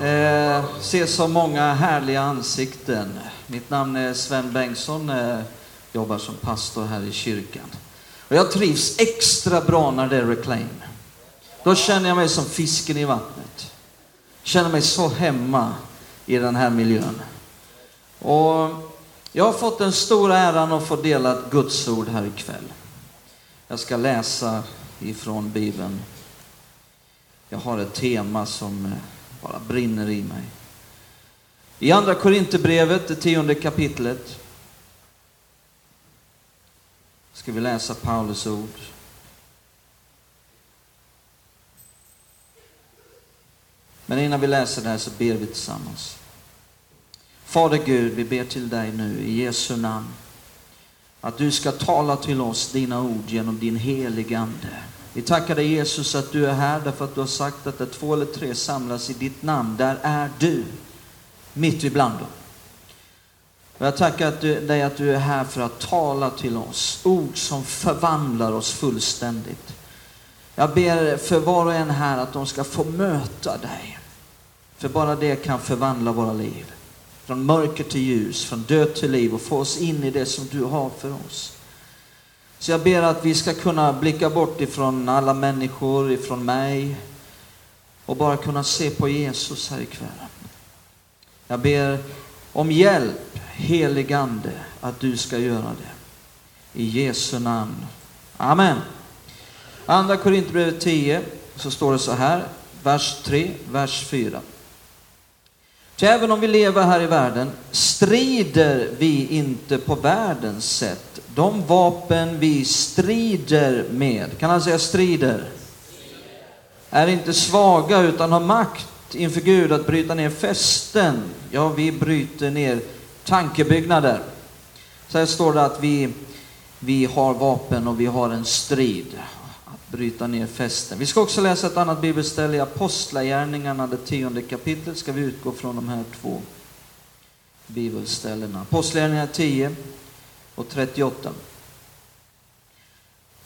Eh, se så många härliga ansikten. Mitt namn är Sven Bengtsson, eh, jobbar som pastor här i kyrkan. Och jag trivs extra bra när det är reclaim. Då känner jag mig som fisken i vattnet. Känner mig så hemma i den här miljön. Och jag har fått den stora äran att få dela Guds ord här ikväll. Jag ska läsa ifrån Bibeln. Jag har ett tema som eh, bara brinner i mig. I andra Korinthierbrevet, det tionde kapitlet, ska vi läsa Paulus ord. Men innan vi läser det här så ber vi tillsammans. Fader Gud, vi ber till dig nu i Jesu namn att du ska tala till oss dina ord genom din helige Ande. Vi tackar dig Jesus att du är här därför att du har sagt att där två eller tre samlas i ditt namn, där är du mitt ibland dem. Och jag tackar att du, dig att du är här för att tala till oss, ord som förvandlar oss fullständigt. Jag ber för var och en här att de ska få möta dig. För bara det kan förvandla våra liv. Från mörker till ljus, från död till liv och få oss in i det som du har för oss. Så jag ber att vi ska kunna blicka bort ifrån alla människor, ifrån mig och bara kunna se på Jesus här ikväll. Jag ber om hjälp, helig Ande, att du ska göra det. I Jesu namn. Amen. Andra Korinthierbrevet 10 så står det så här, vers 3, vers 4. Ty även om vi lever här i världen strider vi inte på världens sätt. De vapen vi strider med, kan han säga strider? Är inte svaga utan har makt inför Gud att bryta ner fästen. Ja, vi bryter ner tankebyggnader. Så här står det att vi, vi har vapen och vi har en strid bryta ner fästen. Vi ska också läsa ett annat bibelställe i Apostlagärningarna, det tionde kapitlet, ska vi utgå från de här två bibelställena. Apostlagärningarna 10 och 38.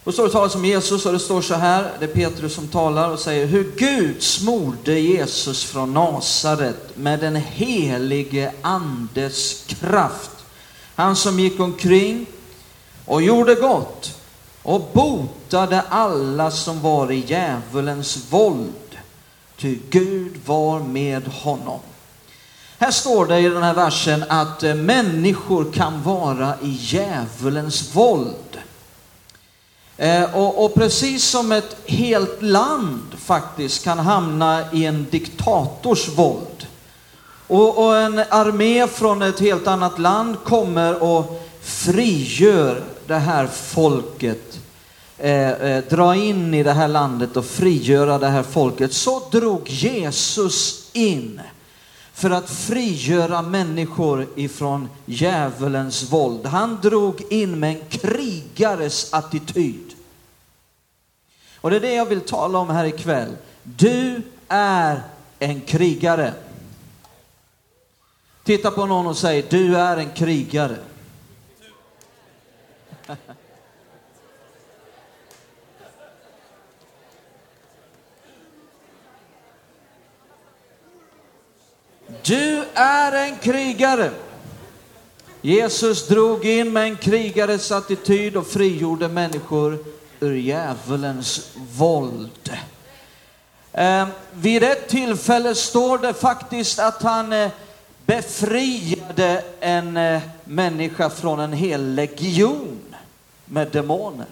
Och så talas om Jesus och det står så här, det är Petrus som talar och säger hur Gud smorde Jesus från Nasaret med den helige andes kraft. Han som gick omkring och gjorde gott och botade alla som var i djävulens våld. Ty Gud var med honom. Här står det i den här versen att eh, människor kan vara i djävulens våld. Eh, och, och, precis som ett helt land faktiskt kan hamna i en diktators våld. Och, och en armé från ett helt annat land kommer och frigör det här folket, eh, eh, dra in i det här landet och frigöra det här folket. Så drog Jesus in för att frigöra människor ifrån djävulens våld. Han drog in med en krigares attityd. Och det är det jag vill tala om här ikväll. Du är en krigare. Titta på någon och säg, du är en krigare. Du är en krigare. Jesus drog in med en krigares attityd och frigjorde människor ur djävulens våld. Eh, vid ett tillfälle står det faktiskt att han eh, befriade en eh, människa från en hel legion med demoner.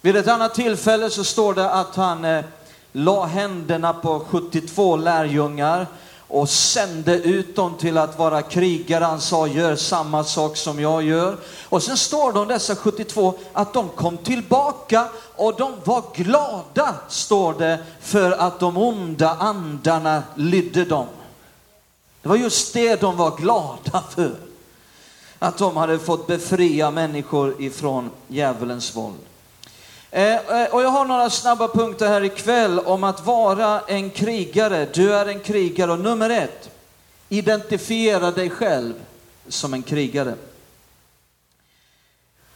Vid ett annat tillfälle så står det att han eh, la händerna på 72 lärjungar och sände ut dem till att vara krigare. Han sa gör samma sak som jag gör. Och sen står de dessa 72 att de kom tillbaka och de var glada, står det, för att de onda andarna lydde dem. Det var just det de var glada för. Att de hade fått befria människor ifrån djävulens våld. Eh, eh, och jag har några snabba punkter här ikväll om att vara en krigare. Du är en krigare och nummer ett, identifiera dig själv som en krigare.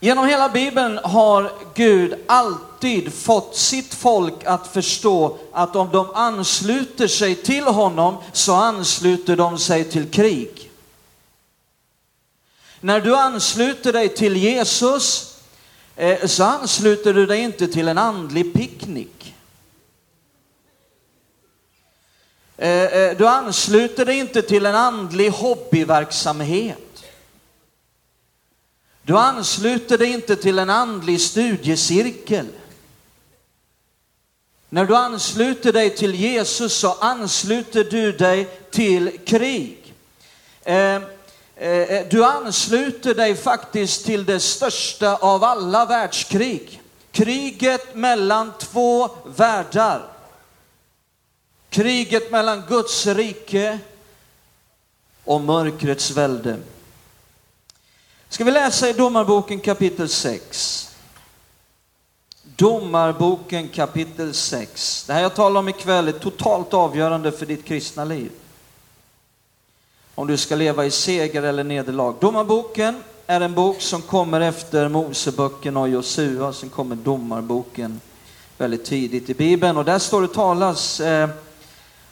Genom hela Bibeln har Gud alltid fått sitt folk att förstå att om de ansluter sig till honom så ansluter de sig till krig. När du ansluter dig till Jesus Eh, så ansluter du dig inte till en andlig picknick. Eh, eh, du ansluter dig inte till en andlig hobbyverksamhet. Du ansluter dig inte till en andlig studiecirkel. När du ansluter dig till Jesus så ansluter du dig till krig. Eh, eh, du ansluter dig faktiskt till det största av alla världskrig. Kriget mellan två världar. Kriget mellan Guds rike och mörkrets välde. Ska vi läsa i Domarboken kapitel 6. Domarboken kapitel 6. Det här jag talar om ikväll är totalt avgörande för ditt kristna liv om du ska leva i seger eller nederlag. Domarboken är en bok som kommer efter Moseböckerna och Josua, sen kommer Domarboken väldigt tidigt i Bibeln och där står det talas eh,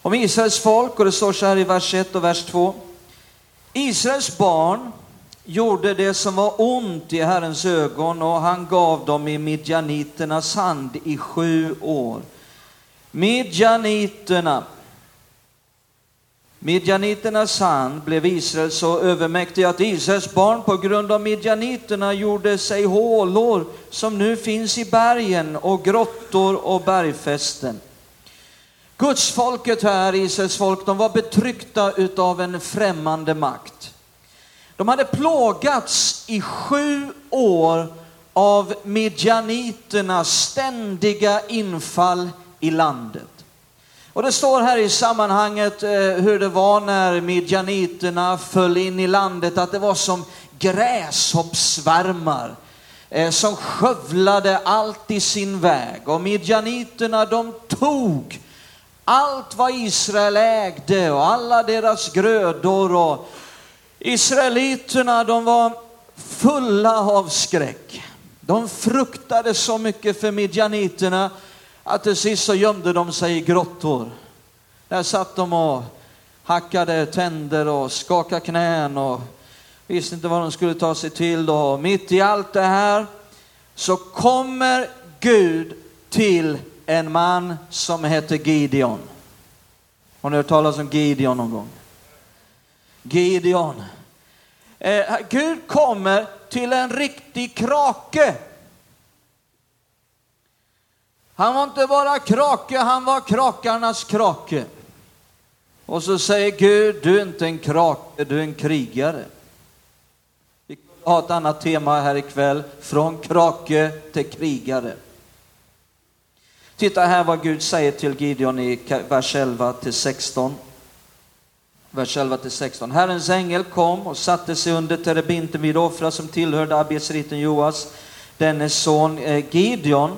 om Israels folk och det står så här i vers 1 och vers 2. Israels barn gjorde det som var ont i Herrens ögon och han gav dem i midjaniternas hand i sju år. Midjaniterna, Midjaniternas hand blev Israel så övermäktig att Israels barn på grund av midjaniterna gjorde sig hålor som nu finns i bergen och grottor och bergfästen. Gudsfolket här, Israels folk, de var betryckta utav en främmande makt. De hade plågats i sju år av midjaniternas ständiga infall i landet. Och det står här i sammanhanget eh, hur det var när midjaniterna föll in i landet, att det var som gräshoppsvärmar eh, som skövlade allt i sin väg. Och midjaniterna de tog allt vad Israel ägde och alla deras grödor. Och Israeliterna de var fulla av skräck. De fruktade så mycket för midjaniterna att till sist så gömde de sig i grottor. Där satt de och hackade tänder och skakade knän och visste inte vad de skulle ta sig till. Då. Mitt i allt det här så kommer Gud till en man som heter Gideon. Har ni hört talas om Gideon någon gång? Gideon. Eh, Gud kommer till en riktig krake. Han var inte bara krake, han var krakarnas krake. Och så säger Gud, du är inte en krake, du är en krigare. Vi har ett annat tema här ikväll, från krake till krigare. Titta här vad Gud säger till Gideon i vers 11 till 16. Vers 11 till 16. Herrens ängel kom och satte sig under terebinten vid Ofra som tillhörde abiesriten Joas, dennes son eh, Gideon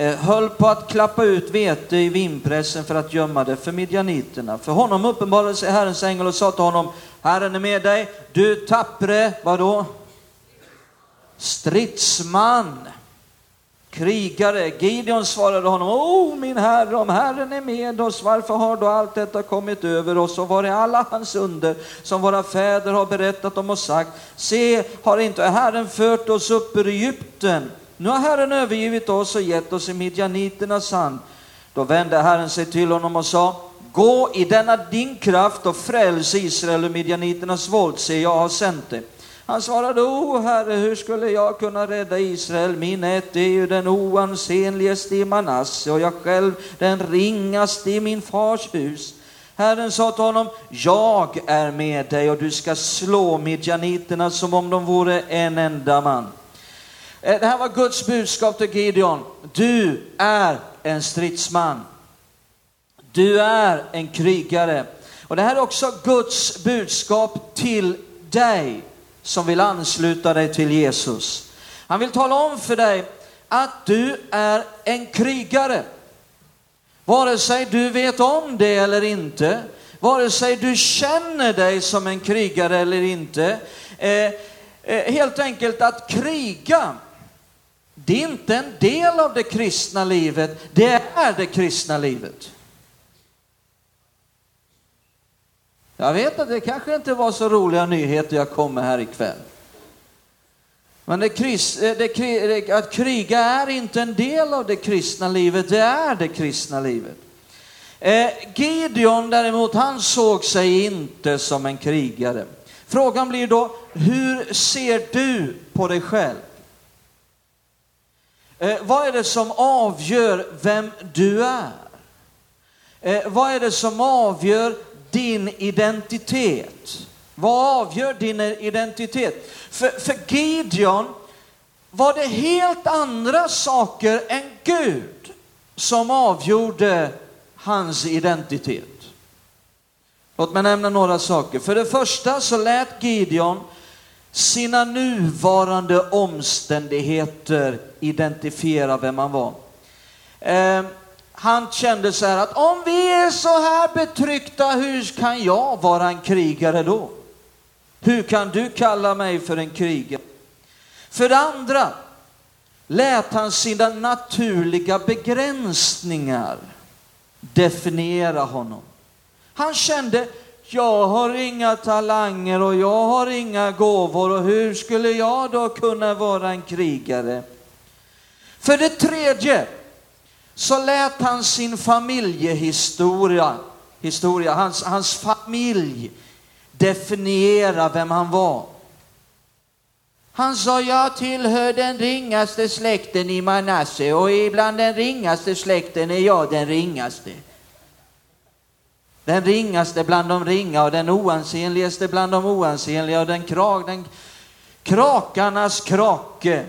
Eh, höll på att klappa ut vete i vinpressen för att gömma det för midjaniterna. För honom uppenbarade sig Herrens ängel och sa till honom, Herren är med dig, du tappre, vadå? Stridsman, krigare. Gideon svarade honom, O min herre, om Herren är med oss, varför har då allt detta kommit över oss? Och var är alla hans under som våra fäder har berättat om och sagt, se, har inte Herren fört oss upp ur Egypten? Nu har Herren övergivit oss och gett oss i midjaniternas hand. Då vände Herren sig till honom och sa, gå i denna din kraft och fräls Israel ur midjaniternas våld, se jag har sänt dig. Han svarade, o Herre, hur skulle jag kunna rädda Israel? Min ett är ju den oansenligaste i Manasse och jag själv den ringaste i min fars hus. Herren sa till honom, jag är med dig och du ska slå midjaniterna som om de vore en enda man. Eh, det här var Guds budskap till Gideon. Du är en stridsman. Du är en krigare. Och det här är också Guds budskap till dig som vill ansluta dig till Jesus. Han vill tala om för dig att du är en krigare. Vare sig du vet om det eller inte, vare sig du känner dig som en krigare eller inte. Eh, eh, helt enkelt att kriga, det är inte en del av det kristna livet, det är det kristna livet. Jag vet att det kanske inte var så roliga nyheter jag kom med här ikväll. Men det, eh, det, att kriga är inte en del av det kristna livet, det är det kristna livet. Eh, Gideon däremot, han såg sig inte som en krigare. Frågan blir då, hur ser du på dig själv? Eh, vad är det som avgör vem du är? Eh, vad är det som avgör din identitet? Vad avgör din identitet? För, för Gideon var det helt andra saker än Gud som avgjorde hans identitet. Låt mig nämna några saker. För det första så lät Gideon sina nuvarande omständigheter identifiera vem han var. Eh, han kände så här att om vi är så här betryckta, hur kan jag vara en krigare då? Hur kan du kalla mig för en krigare? För det andra lät han sina naturliga begränsningar definiera honom. Han kände, jag har inga talanger och jag har inga gåvor och hur skulle jag då kunna vara en krigare? För det tredje så lät han sin familjehistoria, historia, hans, hans familj definiera vem han var. Han sa, jag tillhör den ringaste släkten i Manasse och ibland den ringaste släkten är jag den ringaste. Den ringaste bland de ringa och den oansenligaste bland de oansenliga och den, krak, den krakarnas krake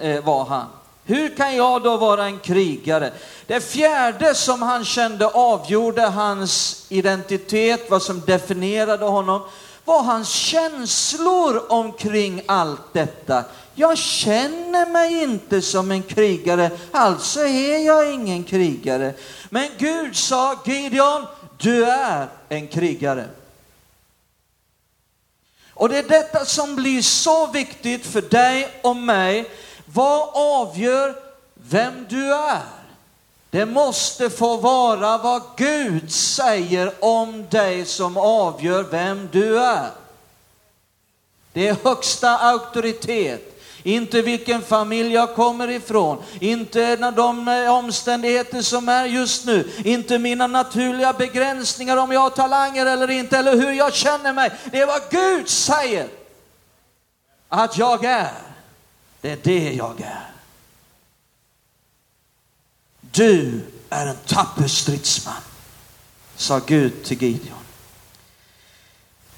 eh, var han. Hur kan jag då vara en krigare? Det fjärde som han kände avgjorde hans identitet, vad som definierade honom, var hans känslor omkring allt detta. Jag känner mig inte som en krigare, alltså är jag ingen krigare. Men Gud sa, Gideon, du är en krigare. Och det är detta som blir så viktigt för dig och mig. Vad avgör vem du är? Det måste få vara vad Gud säger om dig som avgör vem du är. Det är högsta auktoritet. Inte vilken familj jag kommer ifrån, inte de eh, omständigheter som är just nu, inte mina naturliga begränsningar om jag har talanger eller inte, eller hur jag känner mig. Det är vad Gud säger att jag är. Det är det jag är. Du är en tapper stridsman, sa Gud till Gideon.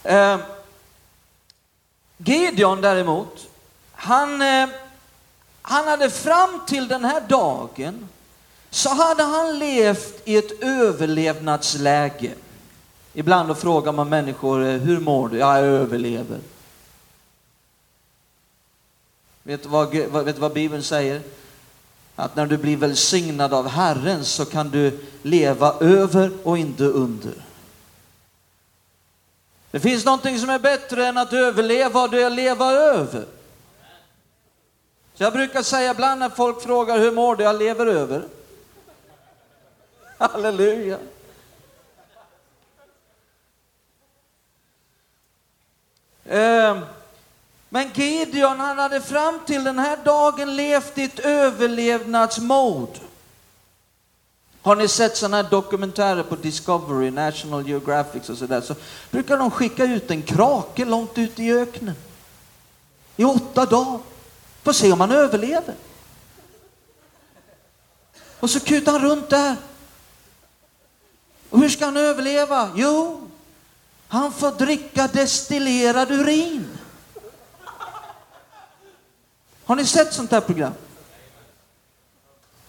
Eh, Gideon däremot, han, eh, han hade fram till den här dagen så hade han levt i ett överlevnadsläge. Ibland då frågar man människor, eh, hur mår du? Ja, jag överlever. Vet du vad, vet du vad Bibeln säger? att när du blir välsignad av Herren så kan du leva över och inte under. Det finns någonting som är bättre än att överleva och det är att leva över. Jag brukar säga ibland när folk frågar hur mår du? Jag lever över. Halleluja. Ehm, men Gideon han hade fram till den här dagen levt i ett överlevnadsmod. Har ni sett sådana här dokumentärer på Discovery, National Geographic och sådär, så brukar de skicka ut en krake långt ut i öknen. I åtta dagar. Får se om han överlever. Och så kutar han runt där. Och hur ska han överleva? Jo, han får dricka destillerad urin. Har ni sett sånt här program?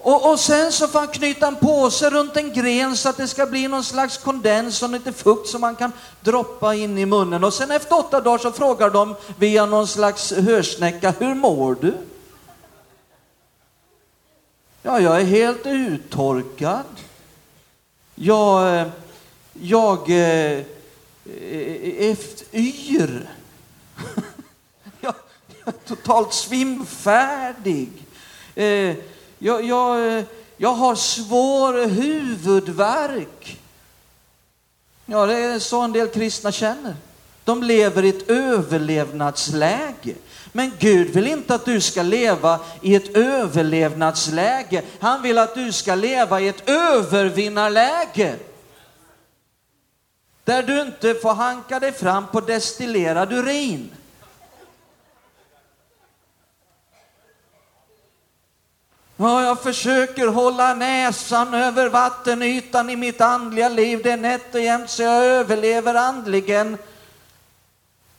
Och, och, sen så får han knyta en påse runt en gren så att det ska bli någon slags kondens och lite fukt som man kan droppa in i munnen. Och sen efter åtta dagar så frågar de via någon slags hörsnäcka, hur mår du? Ja, jag är helt uttorkad. Jag, eh, jag eh, eh, är yr. Jag är totalt svimfärdig. Jag, jag, jag har svår huvudvärk. Ja, det är så en del kristna känner. De lever i ett överlevnadsläge. Men Gud vill inte att du ska leva i ett överlevnadsläge. Han vill att du ska leva i ett övervinnarläge. Där du inte får hanka dig fram på destillerad urin. Ja, jag försöker hålla näsan över vattenytan i mitt andliga liv. Det är nätt och jämnt så jag överlever andligen.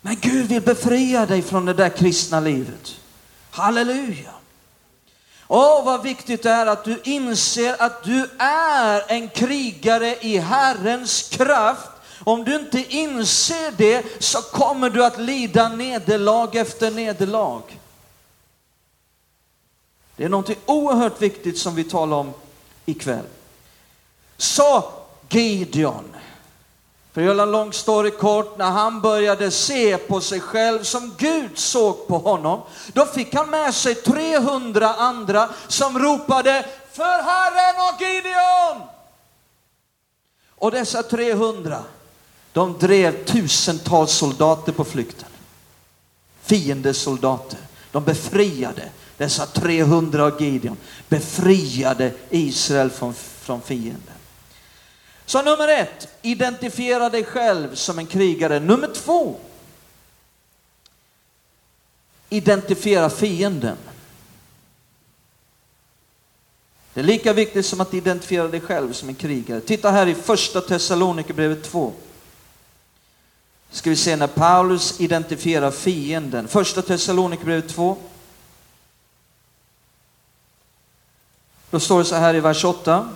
Men Gud vill befria dig från det där kristna livet. Halleluja! Åh, vad viktigt det är att du inser att du är en krigare i Herrens kraft. Om du inte inser det så kommer du att lida nederlag efter nederlag. Det är någonting oerhört viktigt som vi talar om ikväll. Så Gideon, för att göra en lång story kort, när han började se på sig själv som Gud såg på honom, då fick han med sig 300 andra som ropade för Herren och Gideon! Och dessa 300, de drev tusentals soldater på flykten. Fiendesoldater. De befriade dessa 300 av Gideon, befriade Israel från, från fienden. Så nummer ett, identifiera dig själv som en krigare. Nummer två, identifiera fienden. Det är lika viktigt som att identifiera dig själv som en krigare. Titta här i första Thessalonikerbrevet 2. Ska vi se när Paulus identifierar fienden. Första Thessalonikerbrevet 2. Då står det så här i vers 8.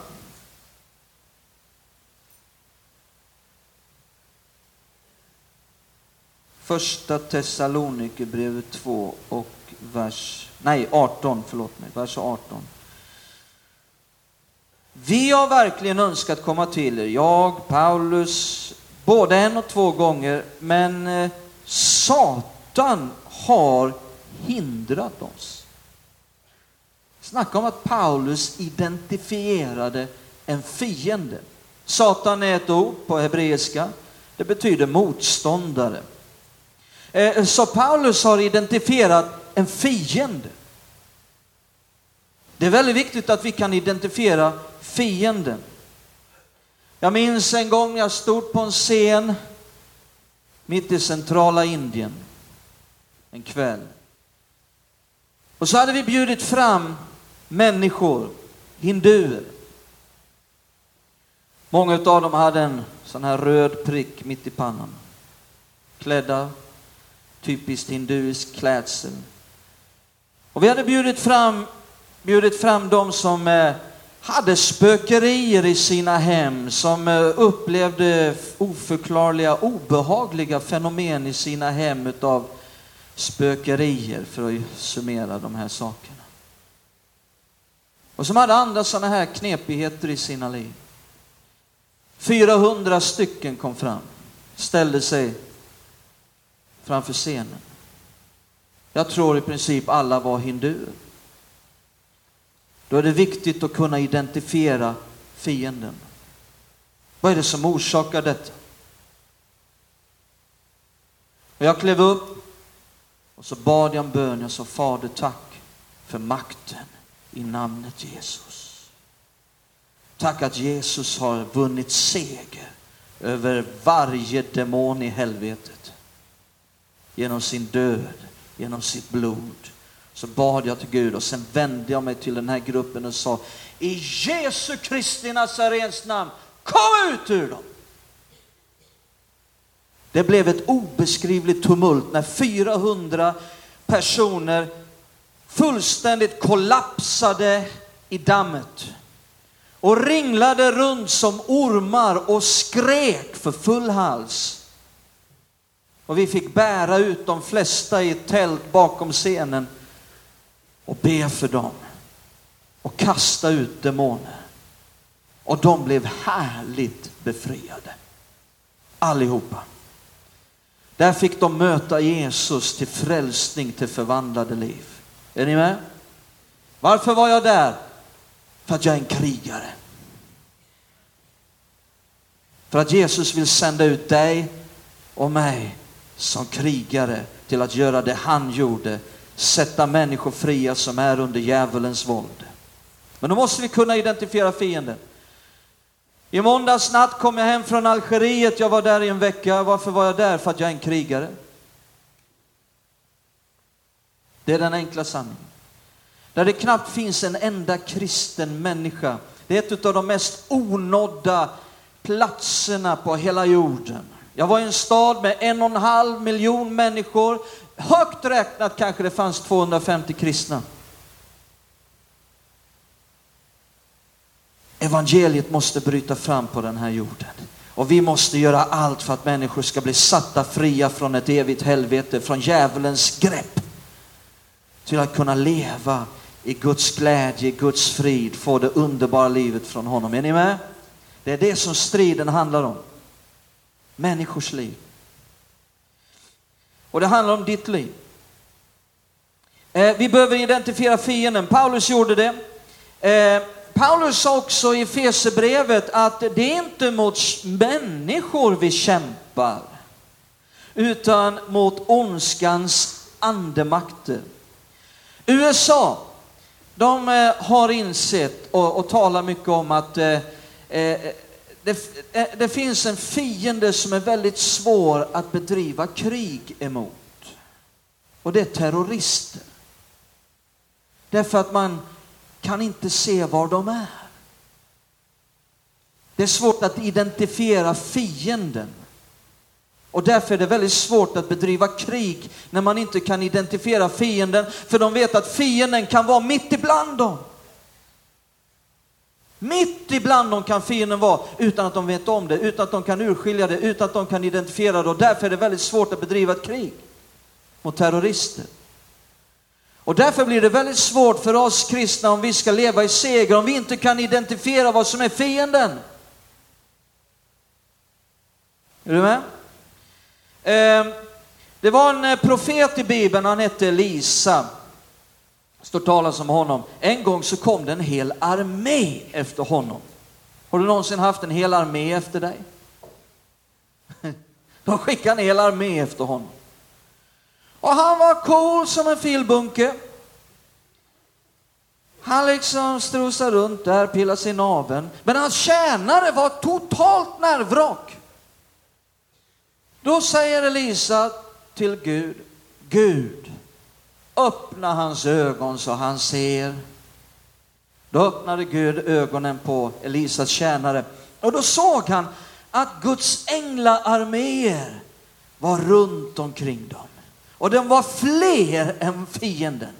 Första Thessalonikerbrevet 2 och vers, nej 18, förlåt mig, vers 18. Vi har verkligen önskat komma till er, jag, Paulus, både en och två gånger, men eh, Satan har hindrat oss. Snacka om att Paulus identifierade en fiende. Satan är ett ord på hebreiska. Det betyder motståndare. Eh, så Paulus har identifierat en fiende. Det är väldigt viktigt att vi kan identifiera fienden. Jag minns en gång jag stod på en scen mitt i centrala Indien en kväll. Och så hade vi bjudit fram människor, hinduer. Många av dem hade en sån här röd prick mitt i pannan. Klädda typiskt hinduisk klädsel. Och vi hade bjudit fram, bjudit fram de som eh, hade spökerier i sina hem, som eh, upplevde oförklarliga, obehagliga fenomen i sina hem utav spökerier, för att summera de här sakerna. Och som hade andra sådana här knepigheter i sina liv. 400 stycken kom fram, ställde sig framför scenen. Jag tror i princip alla var hinduer. Då är det viktigt att kunna identifiera fienden. Vad är det som orsakar detta? Och jag klev upp och så bad jag en bön. Jag sa Fader tack för makten i namnet Jesus. Tack att Jesus har vunnit seger över varje demon i helvetet. Genom sin död, genom sitt blod. Så bad jag till Gud och sen vände jag mig till den här gruppen och sa i Jesu Kristi Nazarens namn, Kom ut ur dem! Det blev ett obeskrivligt tumult när 400 personer fullständigt kollapsade i dammet och ringlade runt som ormar och skrek för full hals. Och vi fick bära ut de flesta i ett tält bakom scenen och be för dem och kasta ut demoner. Och de blev härligt befriade. Allihopa. Där fick de möta Jesus till frälsning, till förvandlade liv. Är ni med? Varför var jag där? För att jag är en krigare. För att Jesus vill sända ut dig och mig som krigare till att göra det han gjorde, sätta människor fria som är under djävulens våld. Men då måste vi kunna identifiera fienden. I måndags natt kom jag hem från Algeriet, jag var där i en vecka. Varför var jag där? För att jag är en krigare. Det är den enkla sanningen. Där det knappt finns en enda kristen människa. Det är ett av de mest onådda platserna på hela jorden. Jag var i en stad med en och en halv miljon människor. Högt räknat kanske det fanns 250 kristna. Evangeliet måste bryta fram på den här jorden. Och vi måste göra allt för att människor ska bli satta fria från ett evigt helvete, från djävulens grepp. Till att kunna leva i Guds glädje, i Guds frid, få det underbara livet från honom. Är ni med? Det är det som striden handlar om. Människors liv. Och det handlar om ditt liv. Eh, vi behöver identifiera fienden. Paulus gjorde det. Eh, Paulus sa också i Fesebrevet att det är inte mot människor vi kämpar, utan mot ondskans andemakter. USA, de eh, har insett och, och talar mycket om att eh, eh det, eh, det finns en fiende som är väldigt svår att bedriva krig emot. Och det är terrorister. Därför att man kan inte se var de är. Det är svårt att identifiera fienden. Och därför är det väldigt svårt att bedriva krig när man inte kan identifiera fienden, för de vet att fienden kan vara mitt ibland dem. Mitt ibland dem kan fienden vara utan att de vet om det, utan att de kan urskilja det, utan att de kan identifiera det. Och därför är det väldigt svårt att bedriva ett krig mot terrorister. Och därför blir det väldigt svårt för oss kristna om vi ska leva i seger, om vi inte kan identifiera vad som är fienden. Är du med? Ehm, det var en eh, profet i Bibeln, han hette Elisa. står talas om honom. En gång så kom det en hel armé efter honom. Har du någonsin haft en hel armé efter dig? De skickade en hel armé efter honom. Och han var cool som en filbunke. Han liksom strosade runt där, pillade sig i naveln. Men hans tjänare var totalt nervvrak. Då säger Elisa till Gud, Gud, öppna hans ögon så han ser. Då öppnade Gud ögonen på Elisas tjänare och då såg han att Guds änglaarméer var runt omkring dem. Och de var fler än fienden.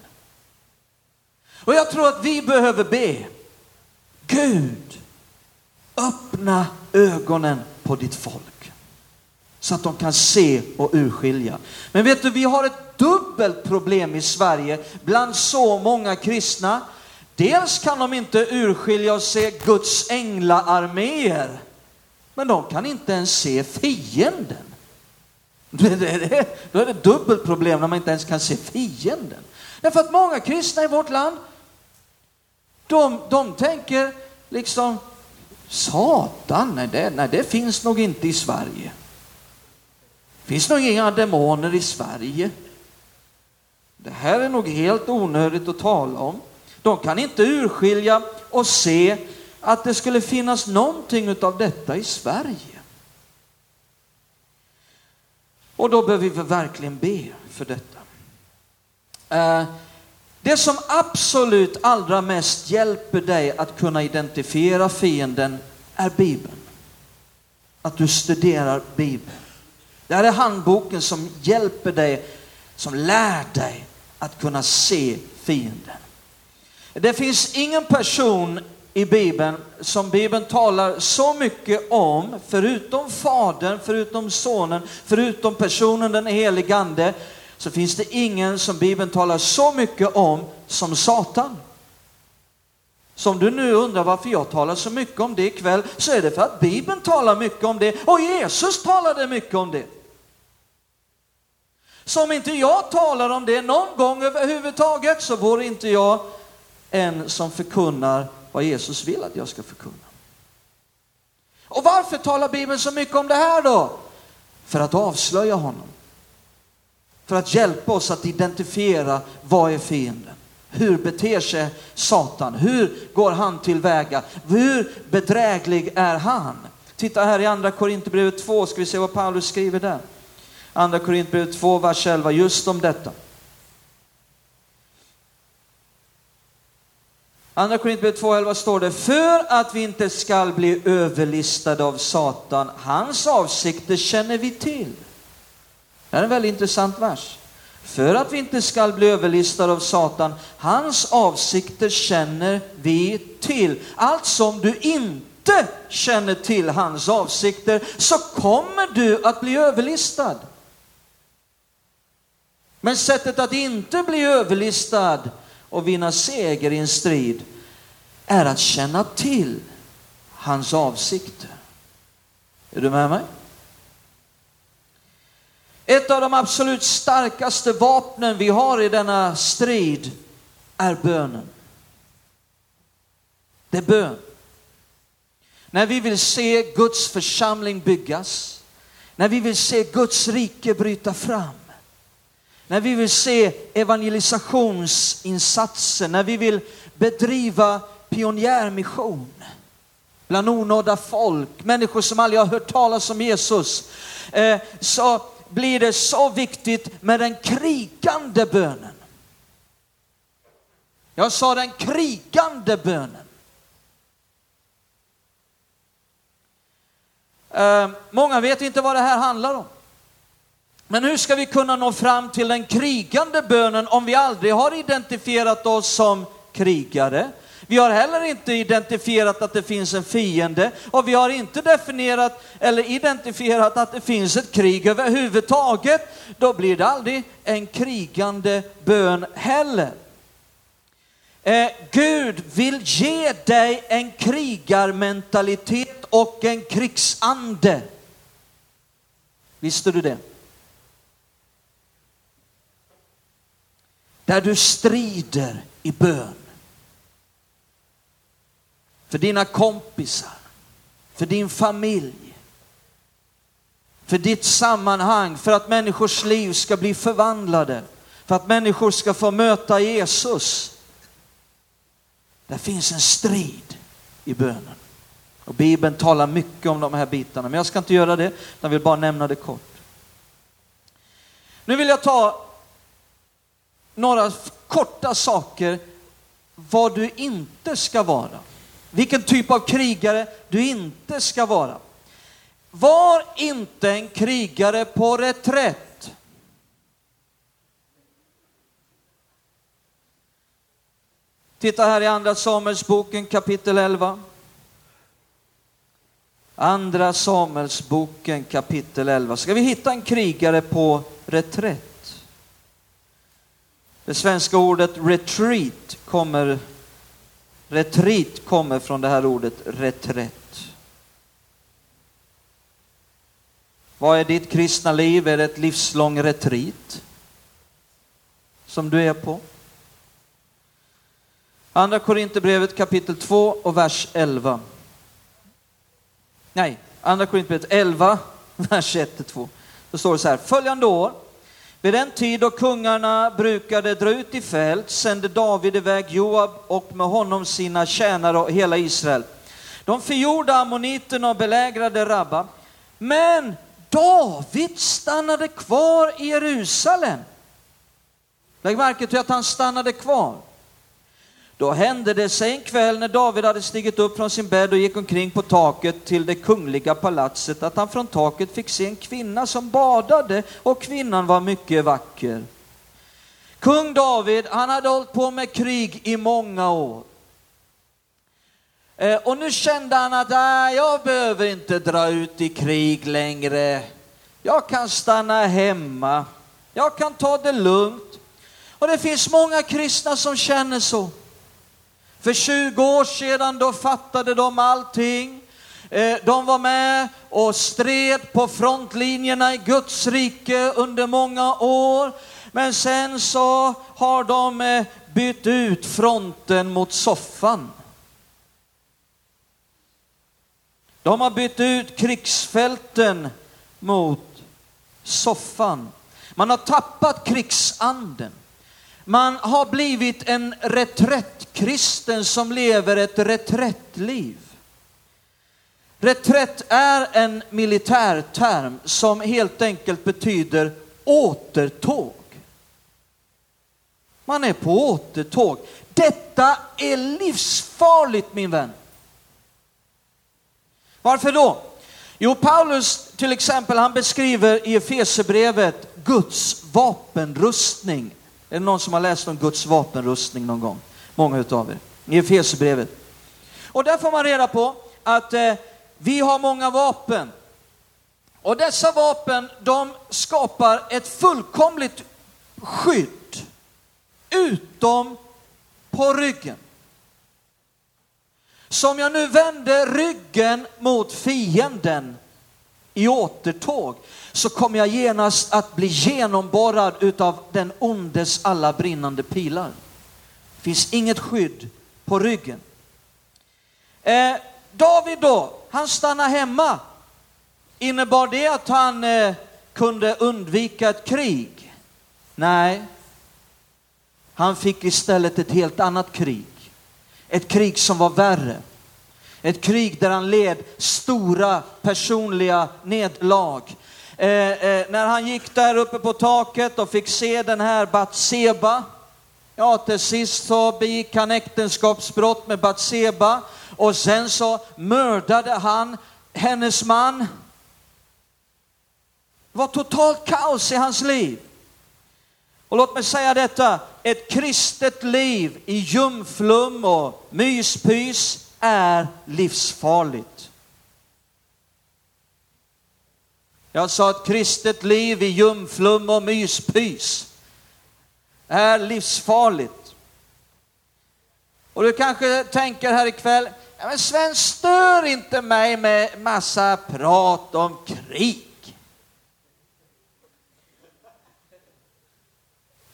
Och jag tror att vi behöver be. Gud, öppna ögonen på ditt folk. Så att de kan se och urskilja. Men vet du, vi har ett dubbelt problem i Sverige bland så många kristna. Dels kan de inte urskilja och se Guds änglaarméer. Men de kan inte ens se fienden. Då är det dubbelt problem när man inte ens kan se fienden. Därför att många kristna i vårt land, de, de tänker liksom, Satan, nej det, nej det finns nog inte i Sverige. Det finns nog inga demoner i Sverige. Det här är nog helt onödigt att tala om. De kan inte urskilja och se att det skulle finnas någonting av detta i Sverige. Och då behöver vi verkligen be för detta. Eh, det som absolut allra mest hjälper dig att kunna identifiera fienden är Bibeln. att du studerar Bibeln. Det här är handboken som hjälper dig, som lär dig att kunna se fienden. Det finns ingen person i Bibeln som Bibeln talar så mycket om, förutom Fadern, förutom Sonen, förutom personen den helige Ande, så finns det ingen som Bibeln talar så mycket om som Satan. Så om du nu undrar varför jag talar så mycket om det ikväll, så är det för att Bibeln talar mycket om det och Jesus talade mycket om det. Så om inte jag talar om det någon gång överhuvudtaget så vore inte jag en som förkunnar vad Jesus vill att jag ska förkunna. Och varför talar Bibeln så mycket om det här då? För att avslöja honom. För att hjälpa oss att identifiera vad är fienden. Hur beter sig Satan? Hur går han tillväga? Hur bedräglig är han? Titta här i andra Korinthierbrevet 2, ska vi se vad Paulus skriver där. Andra Korinthierbrevet 2, vers 11, just om detta. Andra Korinthierbrevet 2.11 står det, för att vi inte skall bli överlistade av Satan, hans avsikter känner vi till. Det är en väldigt intressant vers. För att vi inte skall bli överlistade av Satan, hans avsikter känner vi till. Allt som du inte känner till hans avsikter, så kommer du att bli överlistad. Men sättet att inte bli överlistad och vinna seger i en strid är att känna till hans avsikter. Är du med mig? Ett av de absolut starkaste vapnen vi har i denna strid är bönen. Det är bön. När vi vill se Guds församling byggas, när vi vill se Guds rike bryta fram, när vi vill se evangelisationsinsatser, när vi vill bedriva pionjärmission bland onådda folk, människor som aldrig har hört talas om Jesus, eh, så blir det så viktigt med den krigande bönen. Jag sa den krigande bönen. Eh, många vet inte vad det här handlar om. Men hur ska vi kunna nå fram till den krigande bönen om vi aldrig har identifierat oss som krigare? Vi har heller inte identifierat att det finns en fiende och vi har inte definierat eller identifierat att det finns ett krig överhuvudtaget. Då blir det aldrig en krigande bön heller. Eh, Gud vill ge dig en krigarmentalitet och en krigsande. Visste du det? Där du strider i bön. För dina kompisar, för din familj, för ditt sammanhang, för att människors liv ska bli förvandlade, för att människor ska få möta Jesus. Där finns en strid i bönen. Och Bibeln talar mycket om de här bitarna, men jag ska inte göra det, jag vill bara nämna det kort. Nu vill jag ta några korta saker vad du inte ska vara. Vilken typ av krigare du inte ska vara. Var inte en krigare på reträtt. Titta här i Andra Samuelsboken kapitel 11. Andra Samuelsboken kapitel 11. Ska vi hitta en krigare på reträtt? Det svenska ordet retreat kommer, retreat kommer från det här ordet reträtt. Vad är ditt kristna liv? Är det ett livslång retreat som du är på? Andra Korinthierbrevet kapitel 2 och vers 11. Nej, Andra Korinthierbrevet 11, vers 1-2. Då står det så här, följande år vid den tid då kungarna brukade dra ut i fält sände David iväg Joab och med honom sina tjänare och hela Israel. De förgjorde ammoniterna och belägrade Rabba. Men David stannade kvar i Jerusalem. Lägg märke till att han stannade kvar. Då hände det sig en kväll när David hade stigit upp från sin bädd och gick omkring på taket till det kungliga palatset att han från taket fick se en kvinna som badade och kvinnan var mycket vacker. Kung David, han hade hållit på med krig i många år. Eh, och nu kände han att äh, jag behöver inte dra ut i krig längre. Jag kan stanna hemma. Jag kan ta det lugnt. Och det finns många kristna som känner så. För 20 år sedan då fattade de allting. Eh, de var med och stred på frontlinjerna i Guds rike under många år. Men sen så har de eh, bytt ut fronten mot soffan. De har bytt ut krigsfälten mot soffan. Man har tappat krigsanden. Man har blivit en reträtt kristen som lever ett reträttliv. Reträtt är en militärterm som helt enkelt betyder återtåg. Man är på återtåg. Detta är livsfarligt min vän. Varför då? Jo, Paulus till exempel, han beskriver i Efesebrevet Guds vapenrustning. Är det någon som har läst om Guds vapenrustning någon gång? Många utav er. I Efesierbrevet. Och där får man reda på att eh, vi har många vapen. Och dessa vapen, de skapar ett fullkomligt skydd, utom på ryggen. Så om jag nu vänder ryggen mot fienden i återtåg så kommer jag genast att bli genomborrad utav den ondes alla brinnande pilar. Det finns inget skydd på ryggen. Eh, David då, han stannar hemma. Innebar det att han eh, kunde undvika ett krig? Nej. Han fick istället ett helt annat krig. Ett krig som var värre. Ett krig där han led stora personliga nederlag. Eh, eh, när han gick där uppe på taket och fick se den här Batseba, ja till sist så begick han äktenskapsbrott med Batseba och sen så mördade han hennes man. Det var totalt kaos i hans liv. Och låt mig säga detta, ett kristet liv i jumflum och myspys är livsfarligt. Jag sa ett kristet liv i jumflum och myspys är livsfarligt. Och du kanske tänker här ikväll, ja, men Sven stör inte mig med massa prat om krig.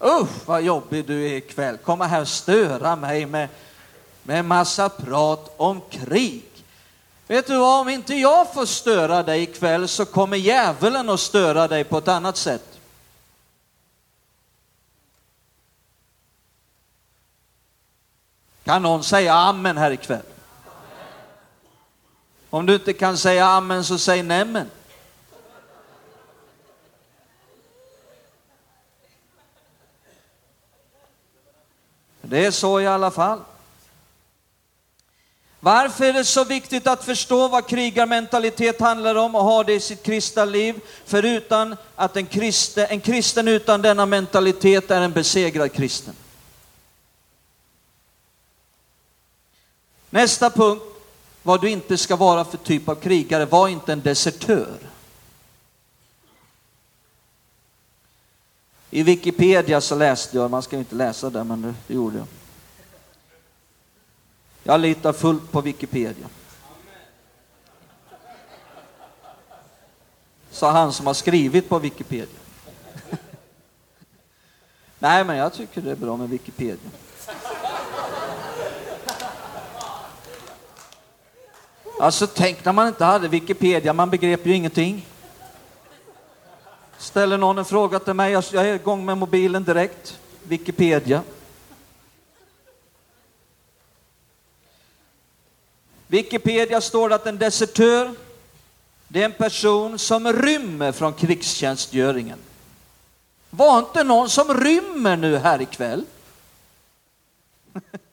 Usch vad jobbig du är ikväll, komma här och störa mig med, med massa prat om krig. Vet du vad, om inte jag får störa dig ikväll så kommer djävulen att störa dig på ett annat sätt. Kan någon säga amen här ikväll? Om du inte kan säga amen så säg nämen. Det är så i alla fall. Varför är det så viktigt att förstå vad krigarmentalitet handlar om och ha det i sitt kristna liv? Förutom att en kristen, en kristen utan denna mentalitet är en besegrad kristen. Nästa punkt, vad du inte ska vara för typ av krigare, var inte en desertör. I Wikipedia så läste jag, man ska ju inte läsa det, men det gjorde jag. Jag litar fullt på Wikipedia. Sa han som har skrivit på Wikipedia. Nej, men jag tycker det är bra med Wikipedia. Alltså tänk när man inte hade Wikipedia, man begrep ju ingenting. Ställer någon en fråga till mig, jag är igång med mobilen direkt. Wikipedia. Wikipedia står det att en desertör, det är en person som rymmer från krigstjänstgöringen. Var inte någon som rymmer nu här ikväll?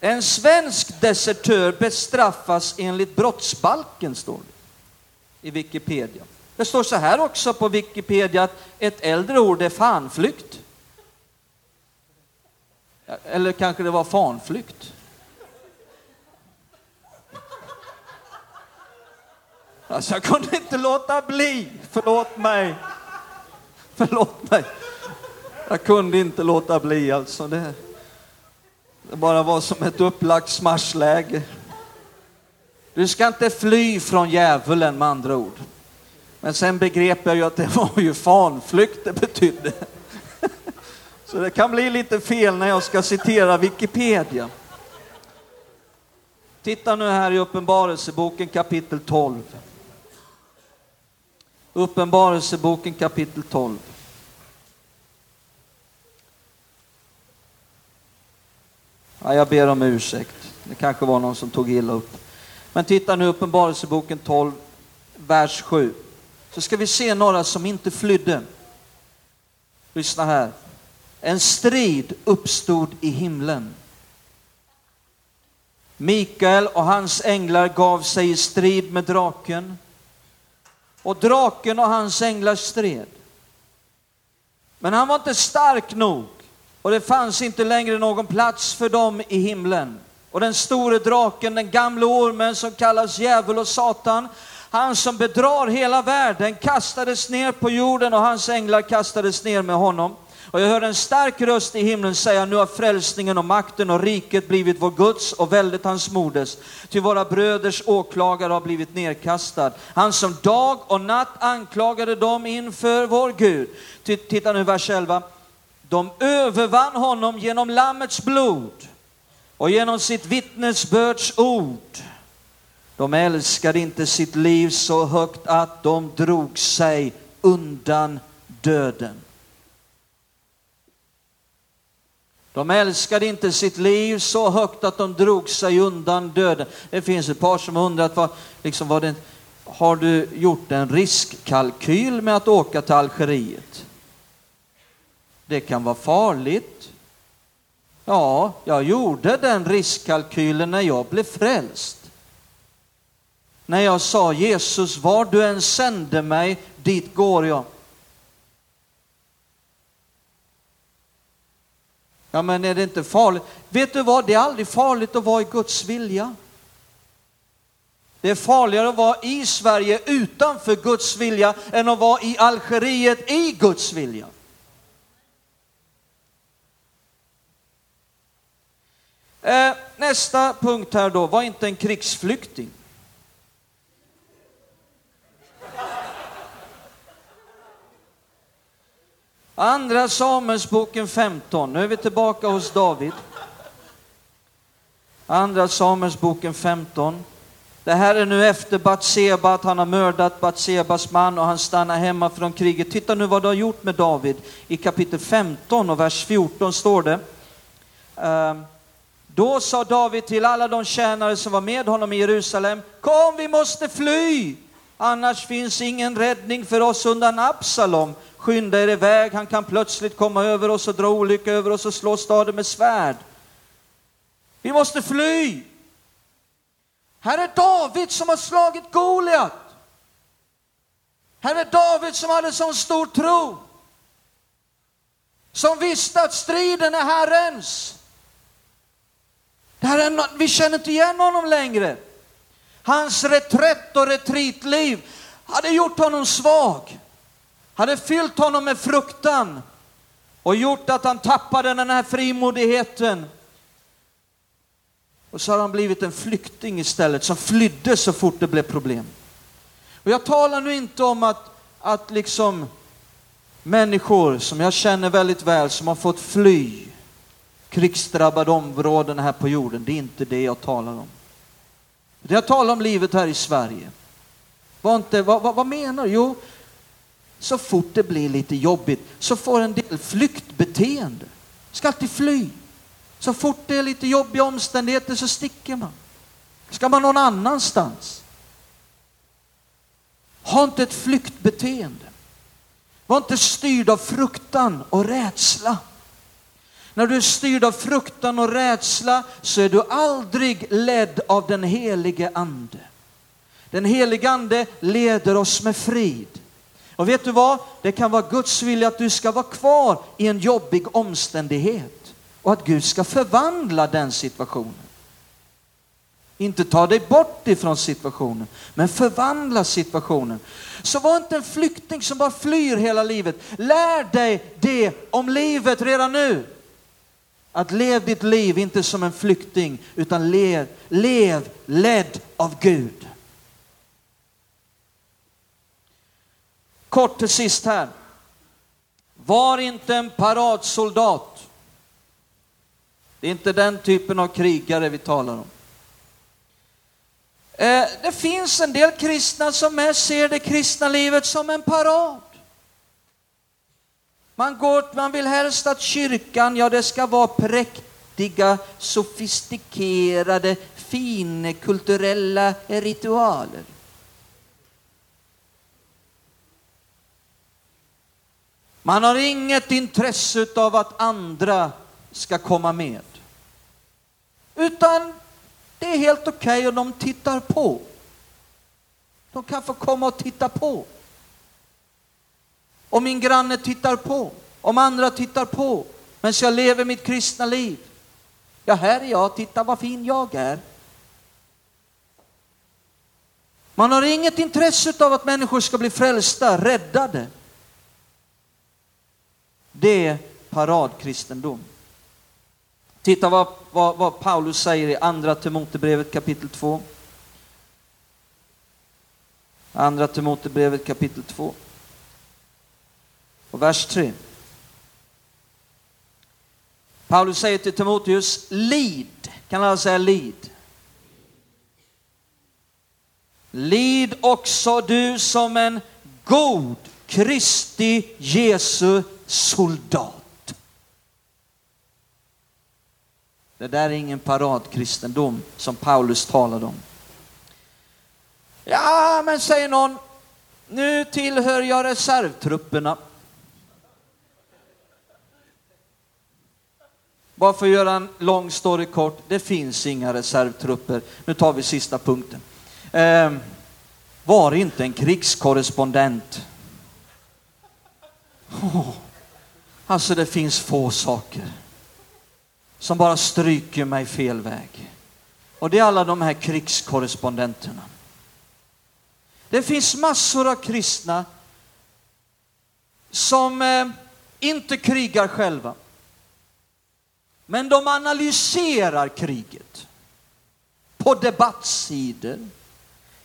En svensk desertör bestraffas enligt brottsbalken, står det i Wikipedia. Det står så här också på Wikipedia att ett äldre ord är fanflykt. Eller kanske det var fanflykt. Alltså jag kunde inte låta bli, förlåt mig. Förlåt mig. Jag kunde inte låta bli alltså. Det, det bara var som ett upplagt smashläge. Du ska inte fly från djävulen med andra ord. Men sen begrep jag ju att det var ju fanflykt det betydde. Så det kan bli lite fel när jag ska citera Wikipedia. Titta nu här i Uppenbarelseboken kapitel 12. Uppenbarelseboken kapitel 12. Ja, jag ber om ursäkt. Det kanske var någon som tog illa upp. Men titta nu Uppenbarelseboken 12, vers 7. Så ska vi se några som inte flydde. Lyssna här. En strid uppstod i himlen. Mikael och hans änglar gav sig i strid med draken. Och draken och hans änglar stred. Men han var inte stark nog och det fanns inte längre någon plats för dem i himlen. Och den store draken, den gamle ormen som kallas djävul och Satan, han som bedrar hela världen kastades ner på jorden och hans änglar kastades ner med honom. Och jag hörde en stark röst i himlen säga, nu har frälsningen och makten och riket blivit vår Guds och väldet hans moders. Till våra bröders åklagare har blivit nedkastad. Han som dag och natt anklagade dem inför vår Gud. Titta nu vers 11. De övervann honom genom Lammets blod och genom sitt vittnesbörds ord. De älskade inte sitt liv så högt att de drog sig undan döden. De älskade inte sitt liv så högt att de drog sig undan döden. Det finns ett par som undrat, vad, liksom, vad det, har du gjort en riskkalkyl med att åka till Algeriet? Det kan vara farligt. Ja, jag gjorde den riskkalkylen när jag blev frälst. När jag sa Jesus, var du än sände mig, dit går jag. Ja, men är det inte farligt? Vet du vad, det är aldrig farligt att vara i Guds vilja. Det är farligare att vara i Sverige utanför Guds vilja än att vara i Algeriet i Guds vilja. Eh, nästa punkt här då, var inte en krigsflykting. Andra Samuelsboken 15, nu är vi tillbaka hos David. Andra Samuelsboken 15. Det här är nu efter Batseba, att han har mördat Batsebas man och han stannar hemma från kriget. Titta nu vad du har gjort med David. I kapitel 15 och vers 14 står det. Uh, då sa David till alla de tjänare som var med honom i Jerusalem, kom vi måste fly, annars finns ingen räddning för oss undan Absalom. Skynda er iväg, han kan plötsligt komma över oss och dra olycka över oss och slå staden med svärd. Vi måste fly. Här är David som har slagit Goliat. Här är David som hade sån stor tro. Som visste att striden är Herrens. Det här är, vi känner inte igen honom längre. Hans reträtt och retreatliv hade gjort honom svag. Hade fyllt honom med fruktan och gjort att han tappade den här frimodigheten. Och så har han blivit en flykting istället som flydde så fort det blev problem. Och jag talar nu inte om att, att liksom människor som jag känner väldigt väl som har fått fly krigsdrabbade områden här på jorden. Det är inte det jag talar om. Det jag talar om livet här i Sverige. Var inte, vad, vad, vad menar du? Jo, så fort det blir lite jobbigt så får en del flyktbeteende. Ska alltid fly. Så fort det är lite jobbiga omständigheter så sticker man. Ska man någon annanstans. Ha inte ett flyktbeteende. Var inte styrd av fruktan och rädsla. När du är styrd av fruktan och rädsla så är du aldrig ledd av den helige ande. Den helige ande leder oss med frid. Och vet du vad? Det kan vara Guds vilja att du ska vara kvar i en jobbig omständighet och att Gud ska förvandla den situationen. Inte ta dig bort ifrån situationen, men förvandla situationen. Så var inte en flykting som bara flyr hela livet. Lär dig det om livet redan nu. Att lev ditt liv inte som en flykting, utan lev, lev ledd av Gud. Kort till sist här. Var inte en paradsoldat. Det är inte den typen av krigare vi talar om. Eh, det finns en del kristna som mest ser det kristna livet som en parad. Man, går, man vill helst att kyrkan, ja det ska vara präktiga, sofistikerade, fina kulturella ritualer. Man har inget intresse av att andra ska komma med. Utan det är helt okej okay och de tittar på. De kan få komma och titta på. Om min granne tittar på, om andra tittar på, men jag lever mitt kristna liv. Ja, här är jag, titta vad fin jag är. Man har inget intresse av att människor ska bli frälsta, räddade. Det är paradkristendom. Titta vad, vad, vad Paulus säger i andra Timotebrevet kapitel 2. Andra Timotebrevet kapitel 2. Och vers 3. Paulus säger till Timoteus, lid. Kan alla säga lid? Lid också du som en god Kristi Jesu soldat. Det där är ingen paradkristendom som Paulus talade om. Ja, men säger någon, nu tillhör jag reservtrupperna. Bara för att göra en lång story kort, det finns inga reservtrupper. Nu tar vi sista punkten. Eh, var inte en krigskorrespondent. Oh. Alltså det finns få saker som bara stryker mig fel väg. Och det är alla de här krigskorrespondenterna. Det finns massor av kristna som eh, inte krigar själva. Men de analyserar kriget på debattsidor,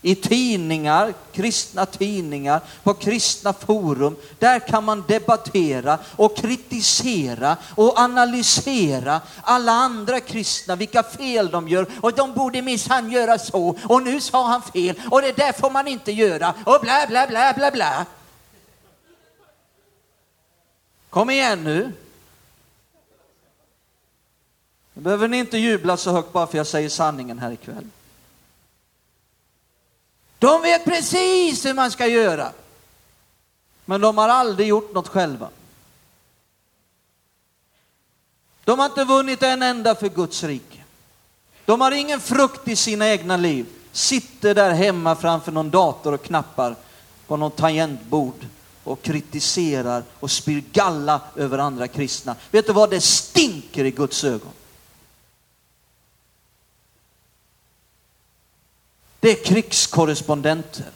i tidningar, kristna tidningar, på kristna forum. Där kan man debattera och kritisera och analysera alla andra kristna, vilka fel de gör. Och de borde minsann göra så, och nu sa han fel, och det där får man inte göra, och bla bla bla bla bla. Kom igen nu. Nu behöver ni inte jubla så högt bara för jag säger sanningen här ikväll. De vet precis hur man ska göra. Men de har aldrig gjort något själva. De har inte vunnit en enda för Guds rike. De har ingen frukt i sina egna liv. Sitter där hemma framför någon dator och knappar på någon tangentbord och kritiserar och spyr galla över andra kristna. Vet du vad? Det stinker i Guds ögon. Det är krigskorrespondenter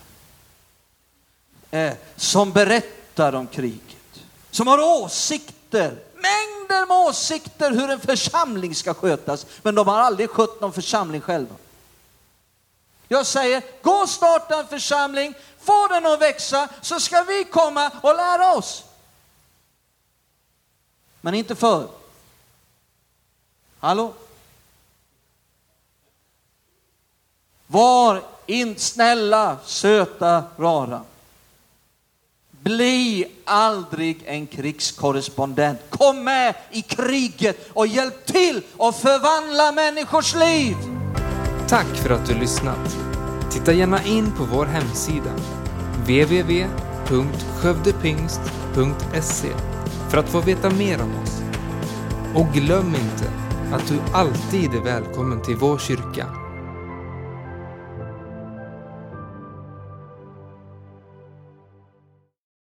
eh, som berättar om kriget, som har åsikter, mängder med åsikter hur en församling ska skötas, men de har aldrig skött någon församling själva. Jag säger, gå och starta en församling, få den att växa, så ska vi komma och lära oss. Men inte för. Hallå? Var in snälla, söta, rara. Bli aldrig en krigskorrespondent. Kom med i kriget och hjälp till att förvandla människors liv. Tack för att du lyssnat. Titta gärna in på vår hemsida www.skövdepingst.se för att få veta mer om oss. Och glöm inte att du alltid är välkommen till vår kyrka